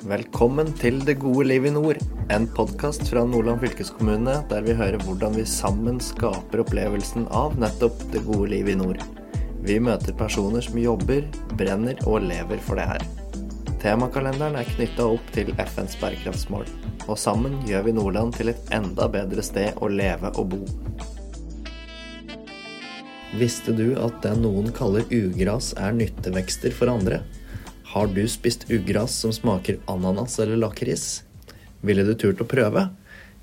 Velkommen til Det gode liv i nord, en podkast fra Nordland fylkeskommune der vi hører hvordan vi sammen skaper opplevelsen av nettopp det gode liv i nord. Vi møter personer som jobber, brenner og lever for det her. Temakalenderen er knytta opp til FNs bærekraftsmål, og sammen gjør vi Nordland til et enda bedre sted å leve og bo. Visste du at det noen kaller ugras er nyttevekster for andre? Har du spist ugras som smaker ananas eller lakris? Ville du turt å prøve?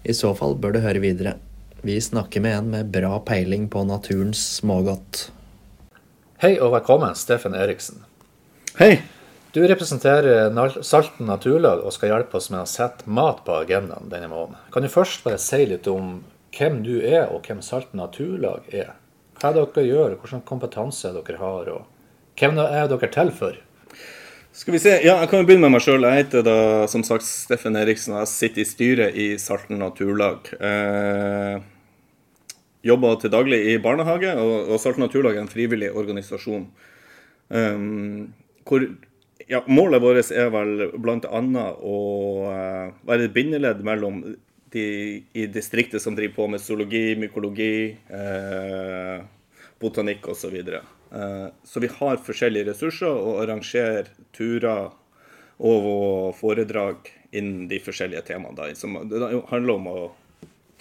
I så fall bør du høre videre. Vi snakker med en med bra peiling på naturens smågodt. Hei og velkommen, Steffen Eriksen. Hei. Du representerer Salten naturlag og skal hjelpe oss med å sette mat på agendaen denne måneden. Kan du først bare si litt om hvem du er, og hvem Salten naturlag er? Hva dere gjør, hvilken kompetanse dere har, og hvem er dere til for? Skal vi se, ja, Jeg kan jo begynne med meg sjøl. Jeg heter da som sagt Steffen Eriksen og jeg sitter i styret i Salten naturlag. Eh, jobber til daglig i barnehage, og, og Salten naturlag er en frivillig organisasjon. Um, hvor ja, Målet vårt er vel bl.a. å uh, være et bindeledd mellom de i distriktet som driver på med zoologi, mykologi, eh, botanikk osv. videre. så vi har forskjellige ressurser og arrangerer turer og foredrag innen de forskjellige temaene. Som handler om å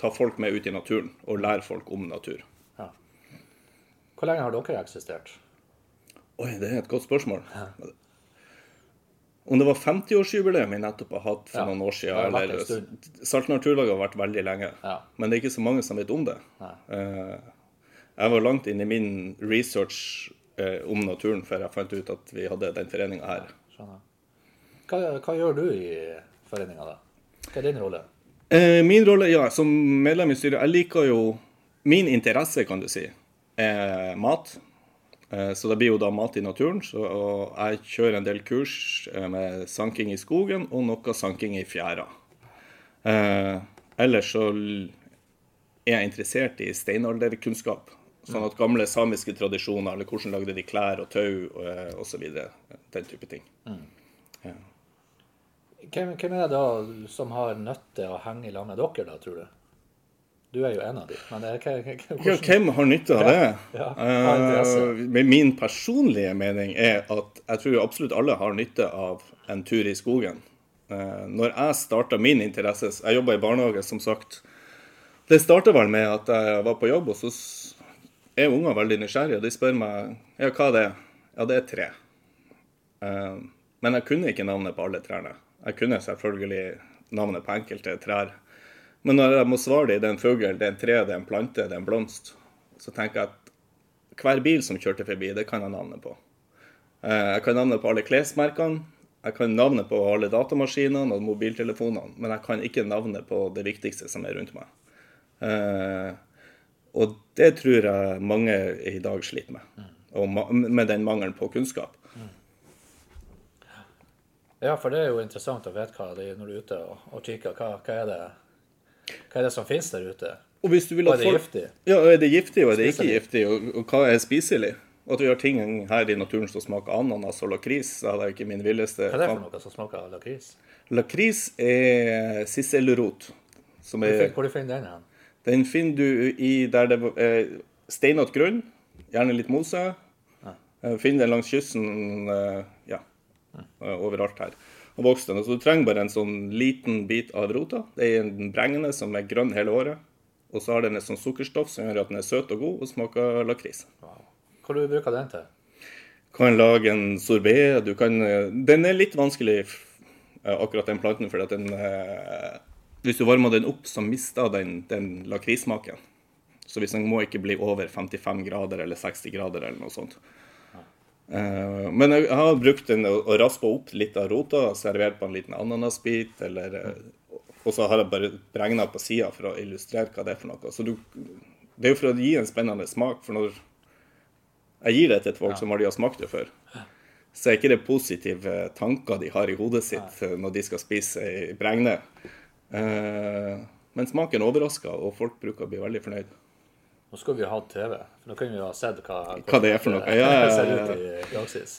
ta folk med ut i naturen og lære folk om natur. Ja. Hvor lenge har dere eksistert? Oi, Det er et godt spørsmål. Ja. Om det var 50-årsjubileum vi nettopp har hatt for ja, noen år siden. eller Salt Naturlag har vært veldig lenge, ja. men det er ikke så mange som vet om det. Uh, jeg var langt inn i min research eh, om naturen før jeg fant ut at vi hadde den foreninga her. Hva, hva, gjør du i foreninga, da? Hva er din rolle? Eh, min rolle, ja, som medlem i styret Jeg liker jo Min interesse, kan du si, er mat. Eh, så det blir jo da mat i naturen. Så, og jeg kjører en del kurs eh, med sanking i skogen og noe sanking i fjæra. Eh, ellers så er jeg interessert i steinalderkunnskap. Sånn at gamle samiske tradisjoner, eller hvordan lagde de klær og tau og osv. Den type ting. Mm. Ja. Hvem, hvem, er det da som har nytte av å henge i lag med dere, da, tror du? Du er jo en av dem. Men hvordan... ja, hvem har nytte av det? Ja, ja, uh, min personlige mening er at jeg tror absolutt alle har nytte av en tur i skogen. Uh, når jeg starta min interesse Jeg jobba i barnehage, som sagt. Det starta vel med at jeg var på jobb, og så er unger veldig nysgjerrige. De spør meg ja, hva det er. Ja, det er tre. Uh, men jeg kunne ikke navnet på alle trærne. Jeg kunne selvfølgelig navnet på enkelte trær. Men når jeg må svare det, det er en fugl, det er en tre, det er en plante, det er en blomst, så tenker jeg at hver bil som kjørte forbi, det kan jeg navnet på. Eh, jeg kan navnet på alle klesmerkene. Jeg kan navnet på alle datamaskinene og mobiltelefonene, men jeg kan ikke navnet på det viktigste som er rundt meg. Og det tror jeg mange i dag sliter med, og med den mangelen på kunnskap. Ja, for det er jo interessant å vite hva det er når du er ute og, og kikker. Hva, hva er det hva er det som finnes der ute? Og, hvis du vil og er det folk... giftig? Ja, er det giftig, og er det ikke giftig? Og, og hva er spiselig? Og at vi har ting her i naturen som smaker ananas og lakris, det jeg ikke min villeste Hva er det for noe som smaker lakris? Lakris er sisselrot. Er... Hvor finner du den hen? Den finner du i der det er steinete grunn, gjerne litt mose. Eh, finner den langs kysten, eh, ja, overalt her og vokser den. Så du trenger bare en sånn liten bit av rota. Det er en brengende som er grønn hele året. Og så har den et sånn sukkerstoff som gjør at den er søt og god og smaker lakris. Wow. Hva du bruker den til? Du kan lage en sorbé. Du kan, den er litt vanskelig, eh, akkurat den planten, fordi at den eh, Hvis du varmer den opp, så mister den, den lakrissmaken. Så hvis den må ikke bli over 55 grader eller 60 grader eller noe sånt. Uh, men jeg har brukt den og, og raspa opp litt av rota, servert på en liten ananasbit, eller uh, Og så har jeg bare bregna på sida for å illustrere hva det er for noe. Så du, det er jo for å gi en spennende smak. For når jeg gir det til folk som aldri har smakt det før, så er ikke det positive tanker de har i hodet sitt når de skal spise bregne. Uh, men smaken overrasker, og folk bruker å bli veldig fornøyd. Nå skulle vi jo hatt TV, for nå kunne vi jo ha sett hva, hva, hva det er for noe. Ja, ja, ser ut i praksis.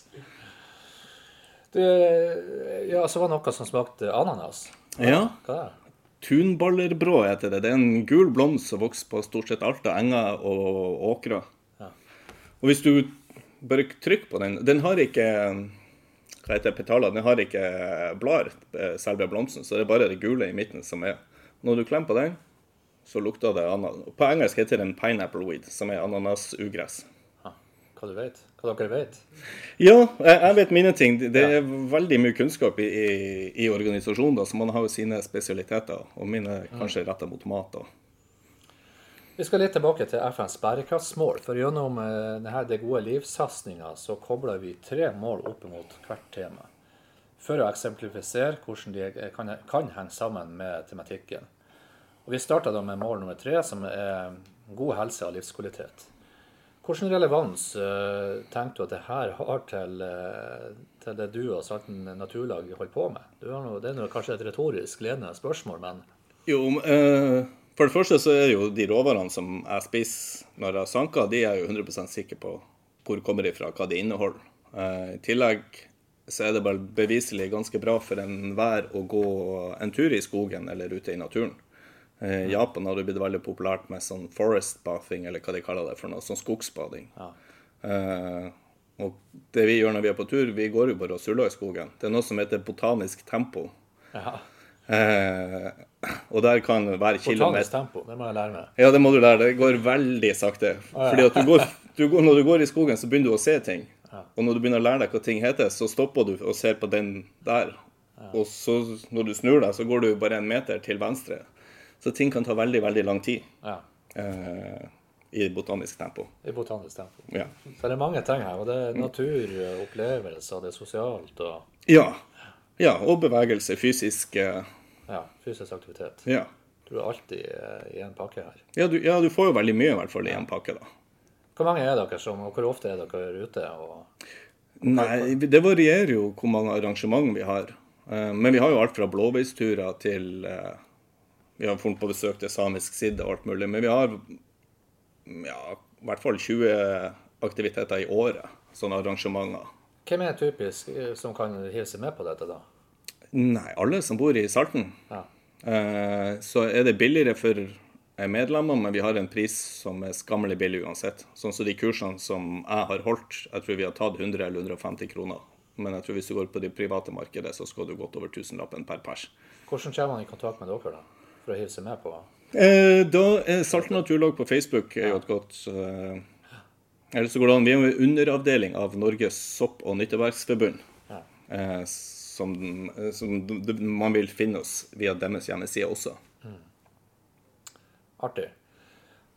Du, ja, så var det noe som smakte ananas. Hva, ja. Hva er det? Tunballerbrå heter det. Det er en gul blomst som vokser på stort sett alt av enger og åkrer. Ja. Og hvis du bare trykker på den Den har ikke hva heter petaler, den har ikke blader, selve blomsten, så det er bare det gule i midten som er. Når du klemmer på den, så lukter det ananas. På engelsk heter den pineapple weed, som er ananasugress. Hva du vet? Hva dere vet? Ja, jeg, vet mine ting. Det er veldig mye kunnskap i, i, i organisasjonen, så man har jo sine spesialiteter. Og mine kanskje retta mot mat. da. Vi skal litt tilbake til FNs bærekraftsmål. For gjennom eh, denne Det gode liv-satsinga kobler vi tre mål opp mot hvert tema. For å eksemplifisere hvordan de kan, kan henge sammen med tematikken. Og Vi starta med mål nummer tre, som er god helse og livskvalitet. Hvilken relevans uh, tenker du at det her har til, til det du og Salten Naturlag holder på med? Det er kanskje et retorisk ledende spørsmål, men Jo, uh, for det første så er jo de råvarene som jeg spiser når jeg sanker, de er jeg jo 100 sikker på hvor kommer de fra, hva de inneholder. I tillegg så er det bare beviselig ganske bra for enhver å gå en tur i skogen eller ute i naturen. Eh, Japan har det blitt veldig populært med sånn forest bathing, eller hva de kaller det for noe, sånn skogsbading. Ja. Eh, og det vi gjør når vi er på tur, vi går jo bare og suller i skogen. Det er noe som heter botanisk tempo. Ja. Eh, og der kan være kilometer tempo, det må jeg lære meg. Ja, det må du lære. Det går veldig sakte. Ah, ja. Fordi at du går, du går, Når du går i skogen, så begynner du å se ting. Ja. Og når du begynner å lære deg hva ting heter, så stopper du og ser på den der. Og så når du snur deg, så går du bare en meter til venstre. Så ting kan ta veldig, veldig lang tid. Ja. Eh, I botanisk tempo. I botanisk tempo. Ja. Så det er mange ting her. Og det er natur, opplevelser, det er sosialt og Ja. ja og bevegelse. Fysisk eh... Ja. Fysisk aktivitet. Ja. Du er alltid i en pakke her. Ja du, ja, du får jo veldig mye i hvert fall i en pakke, da. Hvor mange er dere som, og hvor ofte er dere ute? Og... Nei, det varierer jo hvor mange arrangement vi har. Eh, men vi har jo alt fra blåveisturer til eh, vi har funnet på besøk til samisk side og alt mulig. Men vi har ja, i hvert fall 20 aktiviteter i året, sånne arrangementer. Hvem er typisk eh, som kan hive seg med på dette, da? Nei, alle som bor i Salten. Ja. Eh, så er det billigere for medlemmer, men vi har en pris som er skammelig billig uansett. Sånn som de kursene som jeg har holdt, jeg tror vi har tatt 100 eller 150 kroner. Men jeg tror hvis du går på det private markedet, så skal du godt over tusenlappen per pers. Hvordan kommer man i kontakt med dere, da? for å hive seg med på? Eh, da er Salten naturlag på Facebook er jo et godt eh, Eller så går det an. Vi er jo underavdeling av Norges sopp- og nytteverksforbund. Ja. Eh, som, som, man vil finne oss via deres hjemmeside også. Mm. Artig.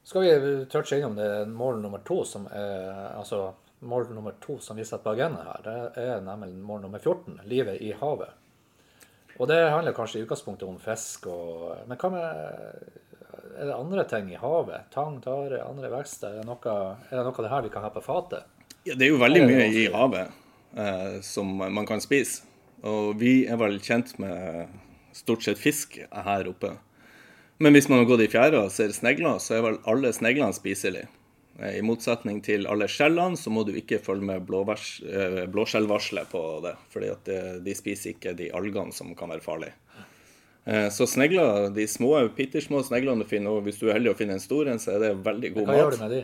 Skal vi touche innom det mål nummer to, som er altså mål nummer to som vi setter på agendaen her. Det er nemlig mål nummer 14, livet i havet. Og det handler kanskje i utgangspunktet om fisk og Men hva med Er det andre ting i havet? Tang, tare, andre vekster? Er det noe, er det, noe av det her vi kan ha på fatet? Ja, det er jo veldig mye i havet eh, som man kan spise. Og vi er vel kjent med stort sett fisk her oppe. Men hvis man har gått i fjæra og ser snegler, så er vel alle sneglene spiselige. Eh, I motsetning til alle skjellene, så må du ikke følge med eh, blåskjellvarselet på det. fordi at de spiser ikke de algene som kan være farlige. Eh, så snegler, de små, pittersmå små sneglene du finner, og hvis du er heldig å finne en stor en, så er det veldig god mat. Hva gjør du med de?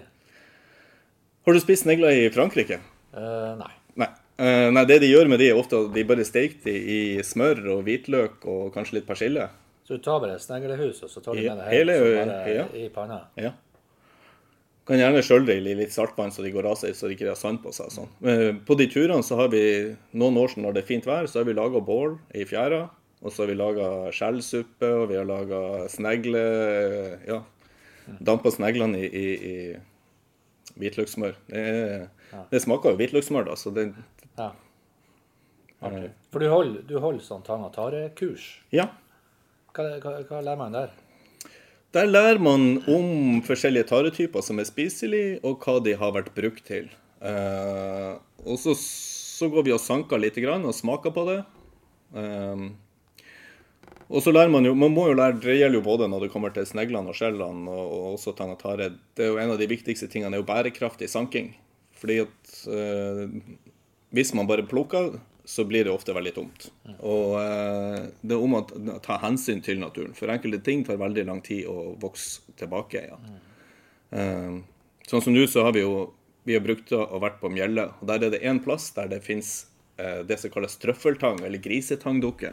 Har du spist snegler i Frankrike? Uh, nei. Uh, nei. Det de gjør med de, er ofte at de bare steker de i smør og hvitløk og kanskje litt persille. Så du tar bare sneglehus, og så tar du med det hele, hele ja. i panna? Ja. Kan gjerne skjølle det i litt saltvann så de går av seg, så de ikke har sand på seg. Sånn. På de turene så har vi noen år når det er fint vær, så har vi laga bål i fjæra. Og så har vi laga skjellsuppe, og vi har laga snegle... Ja, dampa sneglene i, i, i hvitløkssmør. Det, ja. det, smaker jo hvitløkssmør, da, så det ja. Artig. For du holder, du holder sånn tang og tare-kurs? Ja. Hva, hva, hva lærer man der? Der lærer man om forskjellige taretyper som er spiselige, og hva de har vært brukt til. Eh, og så, så, går vi og sanker litt og smaker på det. Um, og så lærer man jo, man må jo lære, Det gjelder jo både når det kommer til sneglene og skjellene, og, og, også tang og tare. Det er jo En av de viktigste tingene er jo bærekraftig sanking. Fordi at eh, hvis man bare plukker, så blir det ofte veldig tomt. Og eh, det er om å ta hensyn til naturen. For enkelte ting tar veldig lang tid å vokse tilbake igjen. Eh, sånn som nå så har vi jo vi har brukt og vært på Mjelle. og Der er det én plass der det fins eh, det som kalles trøffeltang, eller grisetangdukke.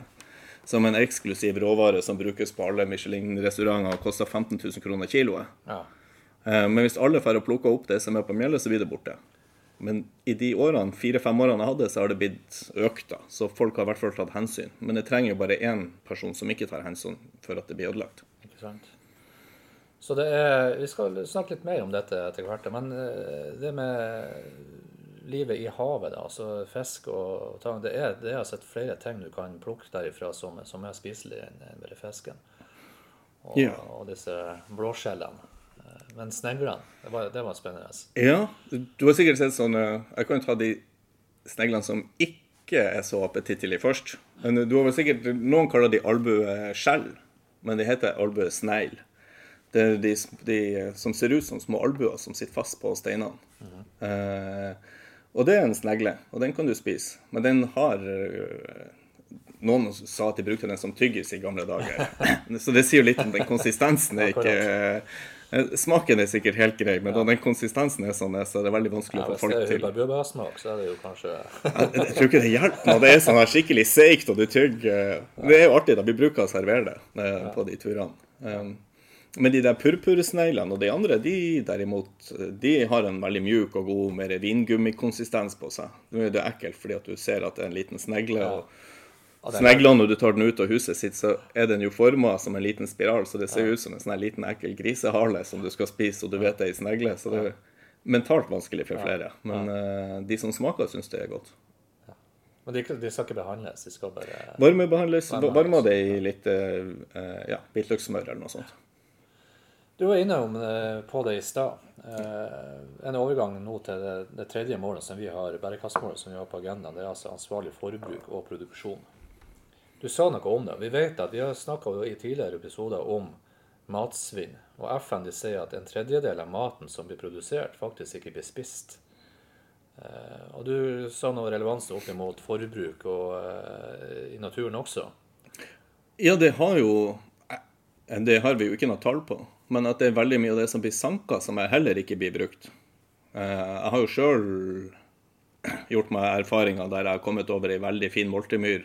Som en eksklusiv råvare som brukes på alle Michelin-restauranter og koster 15 000 kroner kiloet. Ja. Eh, men hvis alle får plukke opp det som er på Mjellet, så blir det borte. Men i de årene, fire-fem årene jeg hadde, så har det blitt økt. da. Så folk har i hvert fall tatt hensyn. Men det trenger jo bare én person som ikke tar hensyn for at det blir ødelagt. Så det er, Vi skal snakke litt mer om dette etter hvert. Men eh, det med livet i havet, da, altså fisk og tang, det er, det er altså flere ting du kan plukke derifra som, som er spiselige enn bare fisken. Og, ja. og disse blåskjellene. Men sneglene, det var, det var spennende. Ja, du har sikkert sett sånne Jeg kan jo ta de sneglene som ikke er så appetittlige først. Men du har vel sikkert, Noen kaller de albueskjell, men de heter albuesnegl. Det er de, de, som ser ut som små albuer som sitter fast på steinene. Mm -hmm. eh, og det er en snegle, og den kan du spise. Men den har eh, Noen sa at de brukte den som tyggis i gamle dager. Så det sier jo litt om den konsistensen. er ikke Eh, smaken er sikkert helt grei, men da den konsistensen er sånn, så er det veldig vanskelig å få folk til. Hvis det er bjørnebærsmak, så er det jo kanskje jeg, tror ikke det hjelper når det er sånn her skikkelig seigt og du tygger. Det er jo artig, da. Vi bruker å servere det eh, på de turene. Men de der purpursneglene og de andre, de derimot, de har en veldig mjuk og god, mer vingummikonsistens på seg. Nå er det ekkelt fordi at du ser at det er en liten snegle. og Sneglene, når du tar den ut av huset sitt, så er den jo forma som en liten spiral, så det ser ut som en sånn liten ekkel grisehale som du skal spise, og du vet det er ei snegle. Så det er mentalt vanskelig for flere. Men uh, de som smaker, syns det er godt. Men de, de, skal ikke behandles? De skal bare Varmebehandles. Varme det i litt uh, ja, hvitløkssmør eller noe sånt. Du var innom uh, på det i stad. Uh, en overgang nå til det, det, tredje målet som vi har, bærekraftsmålet som vi har på agendaen, det er altså ansvarlig forbruk og produksjon. Du sa noe om det. Vi vet at vi har snakka i tidligere episoder om matsvinn. Og FN de sier at en tredjedel av maten som blir produsert, faktisk ikke blir spist. Eh, og du sa noe relevans opp mot forbruk og eh, i naturen også. Ja, det har jo eh, Det har vi jo ikke noe tall på. Men at det er veldig mye av det som blir sanka, som heller ikke blir brukt. Jeg har jo sjøl gjort meg erfaringer der jeg har kommet over ei veldig fin moltemyr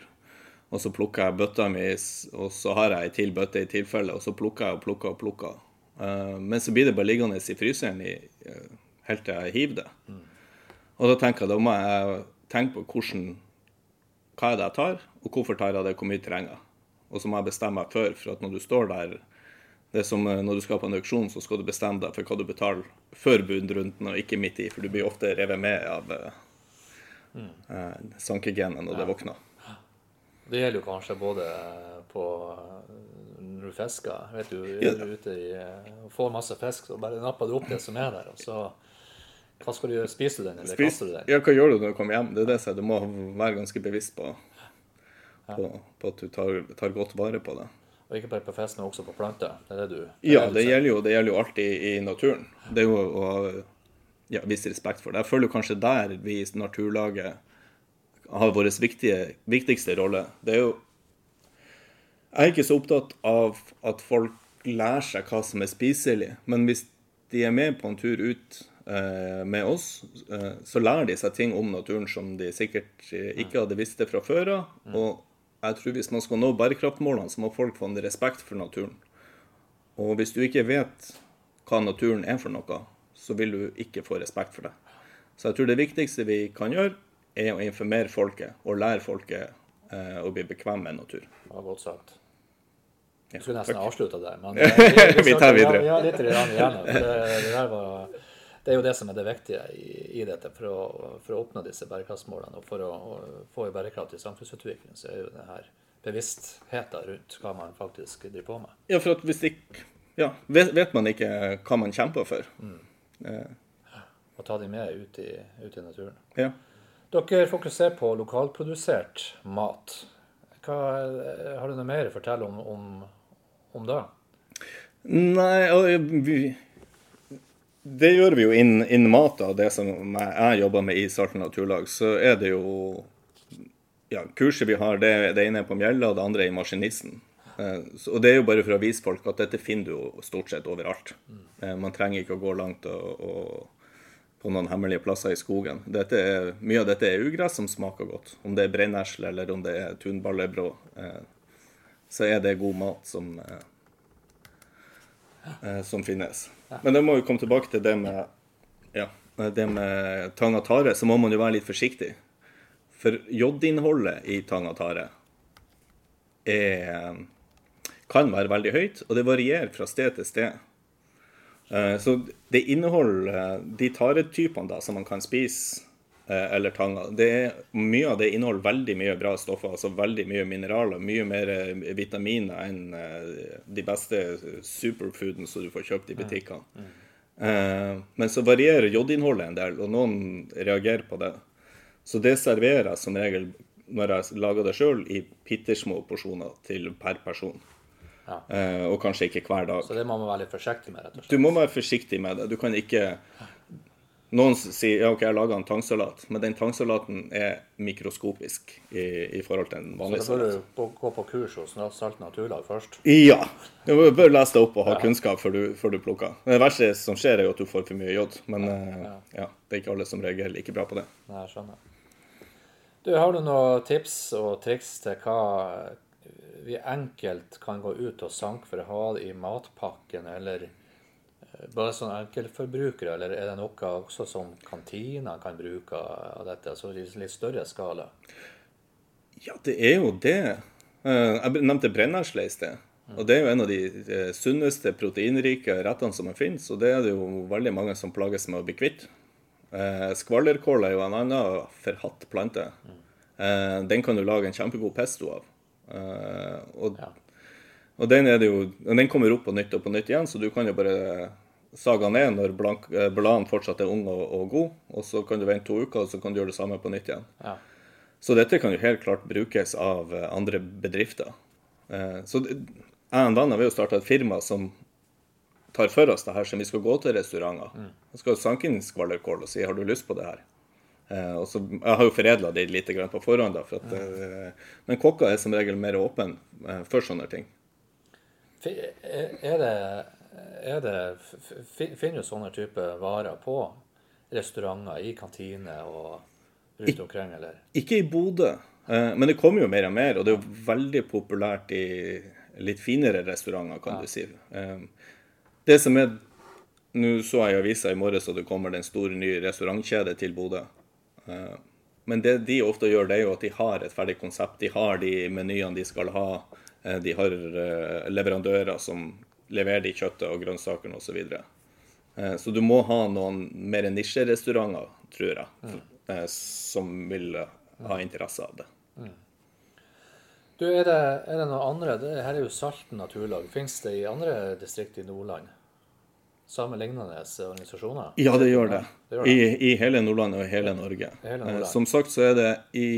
og så plukker jeg bøtta mi, og så har jeg ei til bøtte i tilfelle, og så plukker jeg og plukker og plukker. Uh, men så blir det bare liggende i fryseren uh, helt til jeg hiver det. Og da tenker jeg da må jeg tenke på hvordan, hva er det jeg tar, og hvorfor tar jeg det, hvor mye trenger jeg. Og så må jeg bestemme meg før, for at når du står der det er som uh, når du skal på en auksjon, så skal du bestemme deg for hva du betaler før budrunden, og ikke midt i, for du blir ofte revet med av mm. sankegenet når ja. det våkner. Det gjelder jo kanskje både på når du fisker. Vet du, er du ute i, og får masse fisk, så bare napper du opp det som er der. og så hva skal du gjøre? Spiser du den, eller Spis, kaster du den? Ja, hva gjør du når du kommer hjem? Det er det som Du må være ganske bevisst på, på, på at du tar, tar, godt vare på det. Og ikke bare på fisk, men også på planter? Det er det du det Ja, det gjelder, jo, det gjelder jo alltid i naturen. Det er jo å ja, vise respekt for det. Jeg føler kanskje der vi i naturlaget har vår viktigste rolle. Det er jo Jeg er ikke så opptatt av at folk lærer seg hva som er spiselig, men hvis de er med på en tur ut eh, med oss, eh, så lærer de seg ting om naturen som de sikkert ikke hadde visst det fra før av. Og jeg tror hvis man skal nå bærekraftmålene, så må folk få en respekt for naturen. Og hvis du ikke vet hva naturen er for noe, så vil du ikke få respekt for det. Så jeg tror det viktigste vi kan gjøre, er å informere folket og lære folket eh, å bli bekvem med natur. Det var godt sagt. Jeg skulle nesten avslutta der, men vi, vi, tar videre. Ja, litt igjen. Det, det, der var, det, er jo det som er det viktige i, i dette for å, for å, oppnå disse bærekraftsmålene. Og for å, å få en bærekraftig samfunnsutvikling, så er jo det her bevisstheten rundt hva man faktisk driver på med. Ja, for at hvis ikke ja, vet, vet, man ikke hva man kjemper for. Mm. Eh. Og ta de med ut i, ut i naturen. Ja. Dere fokuserer på lokalprodusert mat. Hva, har du noe mer å fortelle om, om, om det? Nei, vi, det gjør vi jo innen inn mat. da, Det som jeg jobber med i Salten naturlag, så er det jo ja, kurset vi har, det, det ene er på Mjella, det andre er i Maskinisten. Eh, så, og det er jo bare for å vise folk at dette finner du jo stort sett overalt. Eh, man trenger ikke å gå langt og, og, på noen hemmelige plasser i skogen. Er, mye av dette er ugress som smaker godt. Om det er brennesle eller om det er tunballebrå, eh, så er det god mat som, eh, eh som finnes. Men da må vi komme tilbake til det med, ja, det med tang og tare. Så må man jo være litt forsiktig. For jodinnholdet i tang og tare er, kan være veldig høyt, og det varierer fra sted til sted. Eh, så det inneholder de taretypene som man kan spise, eh, eller tanga. Det mye av det inneholder veldig mye bra stoffer, altså veldig mye mineraler. Mye mer eh, vitaminer enn de beste superfoodene som du får kjøpt i butikkene. Men så varierer jodinnholdet en del, og noen reagerer på det. Så det serverer jeg som regel når jeg lager det sjøl, i bitte små porsjoner til per person. Ja. Eh, og kanskje ikke hver dag. Så det må man være litt forsiktig med? rett og slett? Du må være forsiktig med det. Du kan ikke Noen sier ja, OK, jeg lager en tangsalat, men den tangsalaten er mikroskopisk i, i forhold til en vanlig salat. Så da bør du gå på kurs hos Salt Naturlag først? Ja. Du bør lese deg opp og ha ja. kunnskap før du, før du, plukker. Det verste som skjer, er jo at du får for mye jod. Men ja. Eh, ja. det er ikke alle som reagerer like bra på det. Nei, jeg skjønner. Du, Har du noen tips og triks til hva vi enkelt kan gå ut og sanke for å ha i matpakken, eller bare sånn enkeltforbrukere, eller er det noe også som kantina kan bruke av dette, altså i litt større skala? Ja, det er jo det. Eh, jeg nevnte brennesle i sted. Og Det er jo en av de eh, sunneste, proteinrike rettene som finnes, og det er det jo veldig mange som plages med å bli kvitt. Eh, skvallerkål er jo en annen forhatt plante. Eh, den kan du lage en kjempegod pesto av. Og, og den, jo, den, kommer opp på nytt og på nytt igjen, så du kan jo bare sage er når blank, eh, bladene fortsatt er unge og, og gode. Og så kan du vente to uker, og så kan du gjøre det samme på nytt igjen. Ja. Så dette kan jo helt klart brukes av eh, andre bedrifter. Eh, så jeg og Dan har jo starta et firma som tar for oss det her, som vi skal gå til restauranter. Mm. Vi skal sanke inn skvallerkål og si har du lyst på det her. Eh, og så, jeg har jo foredla det litt på forhånd, da, for at, ja. men kokker er som regel mer åpne eh, for sånne ting. Er det, er det, finner du sånne type varer på restauranter, i kantiner og rundt omkring, eller? Ikke i Bodø, eh, men det kommer jo mer og mer, og det er jo veldig populært i litt finere restauranter, kan ja. du si. Eh, det som er Nå så jeg i avisa i morges at det kommer en stor ny restaurantkjede til Bodø. Eh, men det de ofte gjør, det er jo at de har et ferdig konsept. De har de menyene de skal ha. Eh, de har eh, leverandører som leverer de kjøttet og grønnsakene osv. Så, videre. så du må ha noen mer nisjerestauranter, tror jeg, mm. som vil ha interesse av det. Mm. Du, er det, er det noe andre? Det her er jo Salten naturlag. Fins det i andre distrikt i Nordland? Samme lignende organisasjoner? Ja, det gjør det. Ja, det, gjør det. I, I, hele Nordland og hele Norge. Hele Nordland. Som sagt så er det i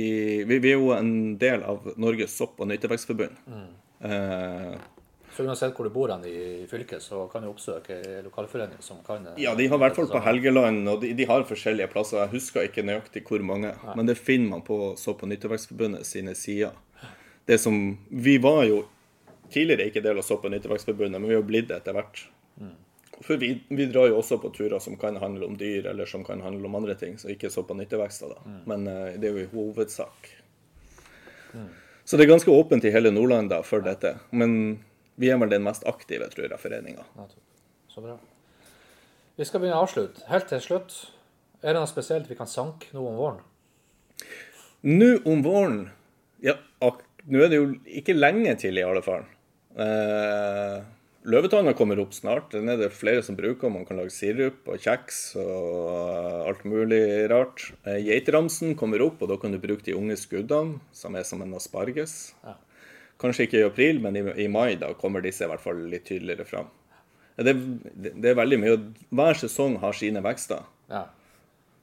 Vi, vi er jo en del av Norges sopp- og nyttevekstforbund. Mm. Eh, så uansett hvor du bor hen i fylket, så kan du oppsøke lokalforening som kan Ja, de har i hvert fall på Helgeland, og de, de, har forskjellige plasser. Jeg husker ikke nøyaktig hvor mange, Nei. men det finner man på så på nyttevekstforbundet sine sider det som Vi var jo tidligere ikke del av Sopp- og nyttevekstforbundet, men vi har blitt det etter hvert. Mm. For vi, vi, drar jo også på turer som kan handle om dyr, eller som kan handle om andre ting. Så ikke sopp- og nyttevekster, da. Mm. Men uh, det er jo i hovedsak. Mm. Så det er ganske åpent i hele Nordland da, for dette. Men vi er vel den mest aktive, tror jeg, foreninga. Så bra. Vi skal begynne å avslutte. Helt til slutt, er det noe spesielt vi kan sanke nå om våren? Nå om våren? Ja, nå er det jo ikke lenge til, i alle fall. Eh, Løvetanna kommer opp snart. Den er det flere som bruker. Man kan lage sirup og kjeks og alt mulig rart. Eh, Geitramsen kommer opp, og da kan du bruke de unge skuddene, som er som en asparges. Ja. Kanskje ikke i april, men i, i, mai da kommer disse i hvert fall litt tydeligere fram. Det, det, det er veldig mye. Hver sesong har sine vekster. Ja.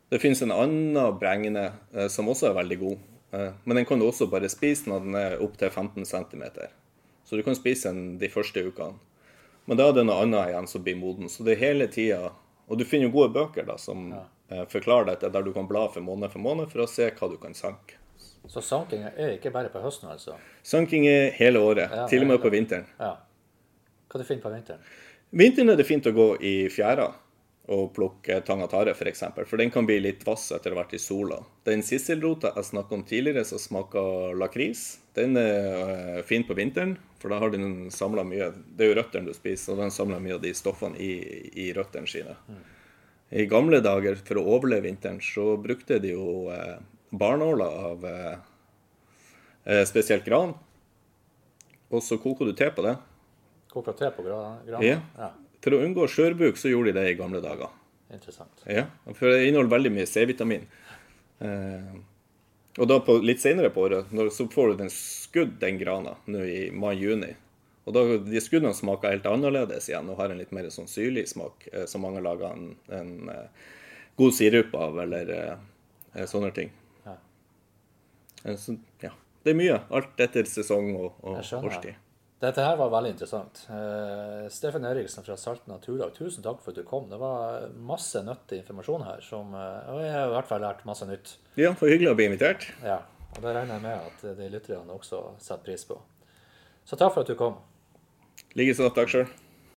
Det finnes en annen bregne eh, som også er veldig god. Eh, men den kan du også bare spise når den er opptil 15 cm. Så du kan spise den de første ukene. Men da er det noe annet igjen som blir moden. Så det er hele tida Og du finner jo gode bøker da, som ja. Eh, forklarer dette, der du kan bla for måned for måned for å se hva du kan sanke. Så sanking er ikke bare på høsten, altså? Sanking er hele året. Ja, til og med på vinteren. Ja. Hva er det fint på vinteren? Vinteren er det fint å gå i fjæra og plukke tang og tare, f.eks. For, eksempel, for den kan bli litt vass etter å ha vært i sola. Den sisselrota jeg snakka om tidligere, som smaker lakris, den er uh, fin på vinteren. For da har den samla mye Det er jo røttene du spiser, og den samler mye av de stoffene i, i røttene sine. Mm. I gamle dager, for å overleve vinteren, så brukte de jo uh, barnåler av eh, spesielt gran. Og så koker du te på det. Koker te på gran? Ja. ja. For å unngå skjørbuk så gjorde de det i gamle dager. Interessant. Ja, For det inneholder veldig mye C-vitamin. Eh, og da på, litt senere på året når, så får du den skudd, den grana, nå i mai-juni. Og da, De skuddene smaker helt annerledes igjen og har en litt mer sånn syrlig smak, eh, som mange lager en, en eh, god sirup av, eller eh, sånne ting. Eh, så, ja. Det er mye. Alt etter sesong og, og årstid. Dette her var veldig interessant. Uh, Steffen Eriksen fra Salten Naturlag, tusen takk for at du kom. Det var masse nyttig informasjon her, som, uh, og jeg har i hvert fall lært masse nytt. Ja, for hyggelig å bli invitert. Ja, og det regner jeg med at de lytterne også setter pris på. Så takk for at du kom. Likeså. Takk sjøl.